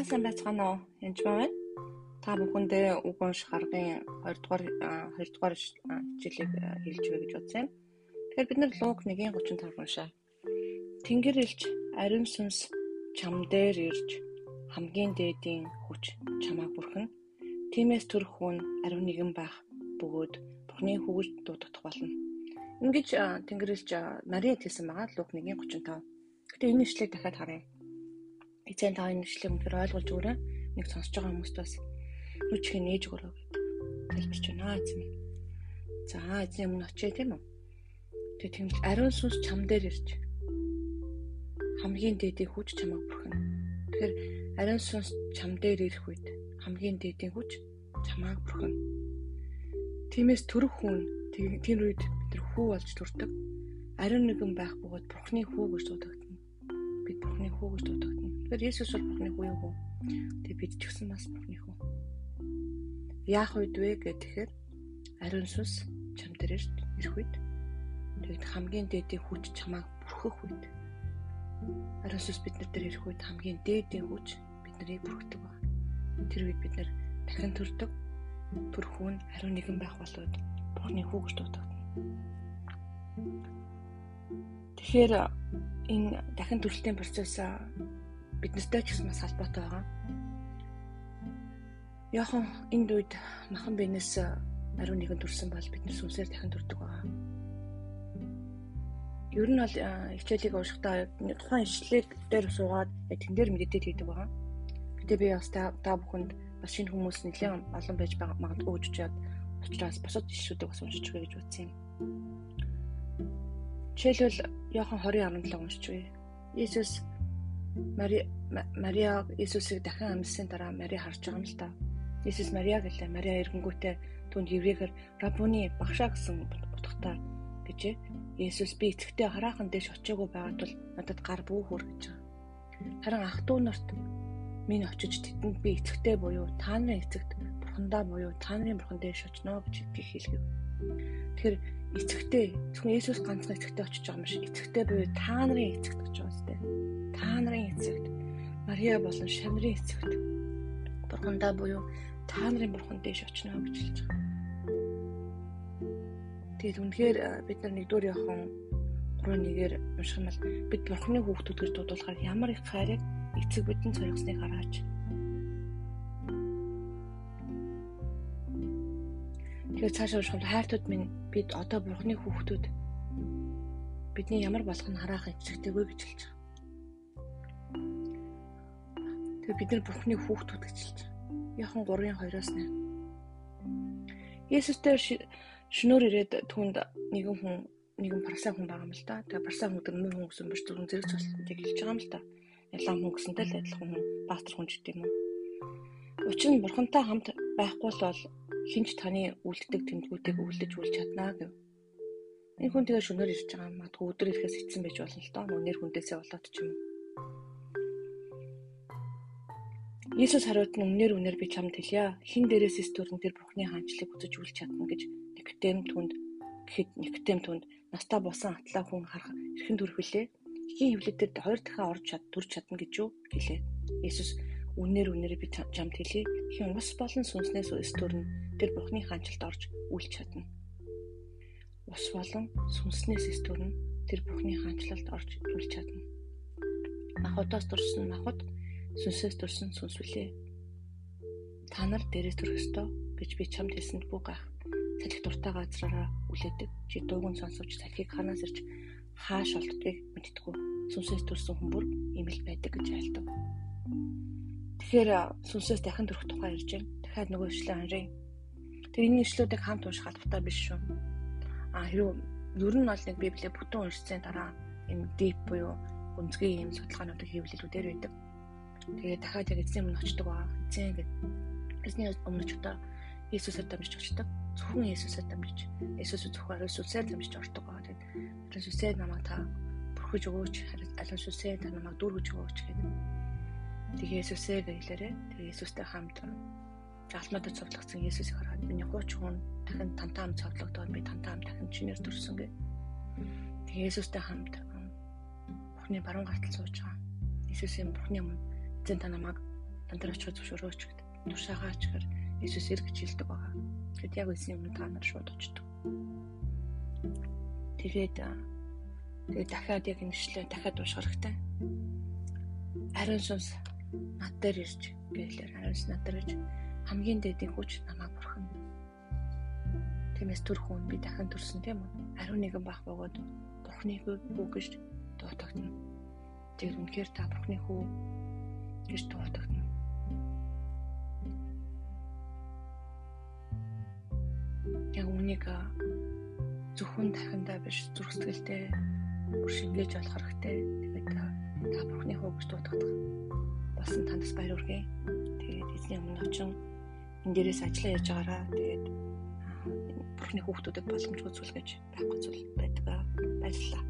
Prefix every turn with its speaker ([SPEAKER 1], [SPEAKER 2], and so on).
[SPEAKER 1] За сайн байцгаана уу? Янж байна. Та бүхэндээ үг унш харгын 2 дугаар 2 дугаар хичээлийг хэлж өгье гэж бодсон юм. Тэгэхээр бид нар Луг 1:35 уншаа. Тэнгэр илж ариун сүнс чам дээр ирж хамгийн дээдийн хүч чамааг бүрхэн. Тимээс төрөх хүн ариун нэгэн байх бөгөөд Бурхны хүүгж дуудах болно. Ингэж Тэнгэрлж Мария хэлсэн байгаа Луг 1:35. Гэтэ энэ ишлэгийг дахиад харъя эцэн та энэ нэшлэг өнөхөр ойлгуулж өгөөрэй. Нэг сонсож байгаа хүмүүст бас нүчхийн нээж өгөрөө гэдэг тайлбарч байна эзэн. За эзэн өмнө очие тийм үү? Тэгээ тийм ариун сүнс чам дээр ирж хамгийн дээдийн хүч чамайг бүрхэн. Тэгэхээр ариун сүнс чам дээр ирэх үед хамгийн дээдийн хүч чамайг бүрхэн. Тиймээс төрөх хүн тэр үед бид хүү болж төрдөг. Ариун нэгэн байх бөгөөд Бурхны хүү гэж дуудагдана. Бид Бурхны хүү гэж дуудагдана. Тэгэхээр Есүс бол Бурхны хүү юу? Тэг бид ч гэсэн бас Бурхны хүү. Яах үед вэ гэхээр ариун сүнс чам дээр ирэх үед тэгэд хамгийн дээдийн хүч чамааг бүрхэх үед ариун сүнс бид нар дээр ирэх үед хамгийн дээдийн хүч биднийг бүрхдэг ба. Тэр үед бид нар дахин төрдөг төрхүүн ариун нэгэн байх болоод Бурхны хүү гэж дуудагдана. Тэгэхээр энэ дахин төрөлтийн процесс биднэртэй ч гэсэн бас холбоотой байгаа. Яхан энд үед махан бинээс ариун нэгэн төрсэн бол бид нар сүнсээр дахин төрдөг байгаа. Ер нь бол хичээлийг уушхдаа тухайн ишлэг дээр суугаад тэн дээр мэдээд хийдэг байгаа. Гэтэ би бас та бүхэнд бас шинэ хүмүүс нэлээд олон байж магадгүй гэж чад учраас босод ишлүүдийг бас уншиж өгье гэж бодсон юм. Жишээлбэл Иохан 20:17 уншиж өгье. Иесус Мари Мариа Иесусыг дахин амьдсан дараа Мари харж байгаа юм л та. Иесус Мариа гэлээ. Мариа эргэнгүүтээ түнд еврейгээр Рабуни багшаа гэсэн утгатай гэжээ. Иесус би эцэгтэй хараахан дэш очиагүй байгаад бол надад гар бүүхүр гэж байгаа. Харин ах トゥ нарт минь очиж тэдэнд би эцэгтэй буюу та нарын эцэгт бурхандаа буюу та нарын бурхан дэш очно гэж хэлгэв. Тэгэхээр эцэгтэй зөвхөн Иесус ганцхан эцэгтэй очиж байгаа юм шиг эцэгтэй буюу та нарын эцэгт гэж байгаа сте та нарын эцэгт Мария болон Шамрын эцэгт Бурхандаа буюу та нарын бурхан дэш очно гэж хэлж байгаа. Тэгээд үнэхээр бид нар нэгдүгээр яхан 3-1-ээр унших юм бол бид бурханы хүүхдүүд гэж дуудуулахаар ямар их хайрыг эцэг бидэн зоригсныг хараач. Тэгээд цаашаа уншихад хайртууд минь бид одоо бурханы хүүхдүүд бидний ямар болох нь хараах эцэгтэйгүй гэж хэлж байгаа. Тэгээ бид нар Бурхны хүүхдүүд гэж хэлж байгаа. Яхан 3-ын 2-оос 8. Есүстэй шөнөөр ирээд түнд нэгэн хүн нэгэн парсан хүн байгаа юм л да. Тэгээ парсан хүн мөн хүн гэсэн биш зөвхөн зэрэг цослтыг хэлж байгаа юм л да. Ялан хүн гэсэнтэй л адилхан хүн пастор хүн гэдэг юм уу. Учир нь бурхантай хамт байхгүй бол хинч таны үлддэг тэмдгүүдийг өвлөж үлж чаднаа гэв. Энэ хүн тэгээ шөнөөр ирж байгаа юм. Магадгүй өдөр ирэхээс эцсэн байж болно л доо. Нэр хүндээсээ болоод ч юм уу. Иесус хариулт нь өмнөр үнээр би чамд хэлье. Хин дээрээс стөрн тэр Бурхны хаанчлыг үзэж үлч чадна гэж Никодем түнд гэхэд Никодем түнд настаа бусан атлаа хүн харах эрхэн төрхөлээ. Ихийн хөвлөдөд хоёр дахин орж чад төрж чадна гэж юу гэлээ. Иесус үнээр үнээр би чамд хэлье. Хин ус болон сүнснээс стөрн тэр Бурхны хаанчлалд орж үлч чадна. Ус болон сүнснээс стөрн тэр Бурхны хаанчлалд орж үлч чадна. Махуудаас дурсан махад сүнсээс төрсэн сүнсвэлээ. Та нар дээрээс төрөх ёстой гэж би чамд хэлсэнд бүх гах. Салхи дуртай газраараа үлээдэг. Чи дууган сонсовч салхийг ханаас ирж хааш олддгийг мэдтгүү. Сүнсээс төрсэн хүмүүр имэл байдаг гэж айлтав. Тэгэхээр сүнсээс дахин төрөх тухай ярьж байна. Дахиад нөгөө ишлээ харъя. Тэр энэ ишлүүдийг хамт унших албатай биш шүү. А хэрвээ ер нь бол нэг библийг бүтэн уншсан дараа энэ deep буюу гүнзгий юм судалгаануудыг хийвлэлүүдээр байдаг. Тэгээ дахиад яг эзэн өмнө очдог баа. Эзэн гэдэг. Эзний өмнө очдоо Иесусээр дамжиж очдог. Зөвхөн Иесусээр дамжиж. Иесус зөвхөн Иесусээр дамжиж ордог баа. Тэгээд Иесусээр намайг та бүрхэж өгөөч. Иесусээр та намайг дүүргэж өгөөч гэдэг. Тэгээ Иесусээр гэлээрээ. Тэгээ Иесустэй хамт алмадад цовдлогдсон Иесусыг хараад миний гооч хүн дахин тантаа хамт цовдлогдоод би тантаа хамт дахин чинээр төрсөн гэ. Тэгээ Иесустэй хамт Бурхны баруун гартал сууж байгаа. Иесусийн Бурхны өмнө эзэн та намайг Нандар очиход зөвшөөрөөч гэдэг. Тушаагаач гэхээр Иесус ир гэж хэлдэг байгаа. Тэгэд яг үсэн юм та нар шууд очдог. Тэгээд тэгээд дахиад яг инэшлээ дахиад уушгах хэрэгтэй. Ариун сүнс над дээр ирж гэлээр ариун сүнс над дээр ирж хамгийн дээдийн хүч намайг бурхан. Тиймээс түр хүн би дахин төрсөн тийм үү? Ариун нэгэн бах бөгөөд бурхны хүү гэж дуутагдана. Тэгээд үнэхээр та бурхны хүү гэж дуутагдана. Яг үнийг зөвхөн дахиндаа биш зүрх сэтгэлдээ бүр шингээж олох хэрэгтэй. Тэгээд та бурхны хүү гэж дуутагдах. Болсон тандас баяр хүргэе. Тэгээд эзний өмнө очин энэ дээрээс ажиллаа яаж байгаараа тэгээд бурхны хүүхдүүдэд боломжгүй зүйл гэж байхгүй зүйл байдаг байлаа.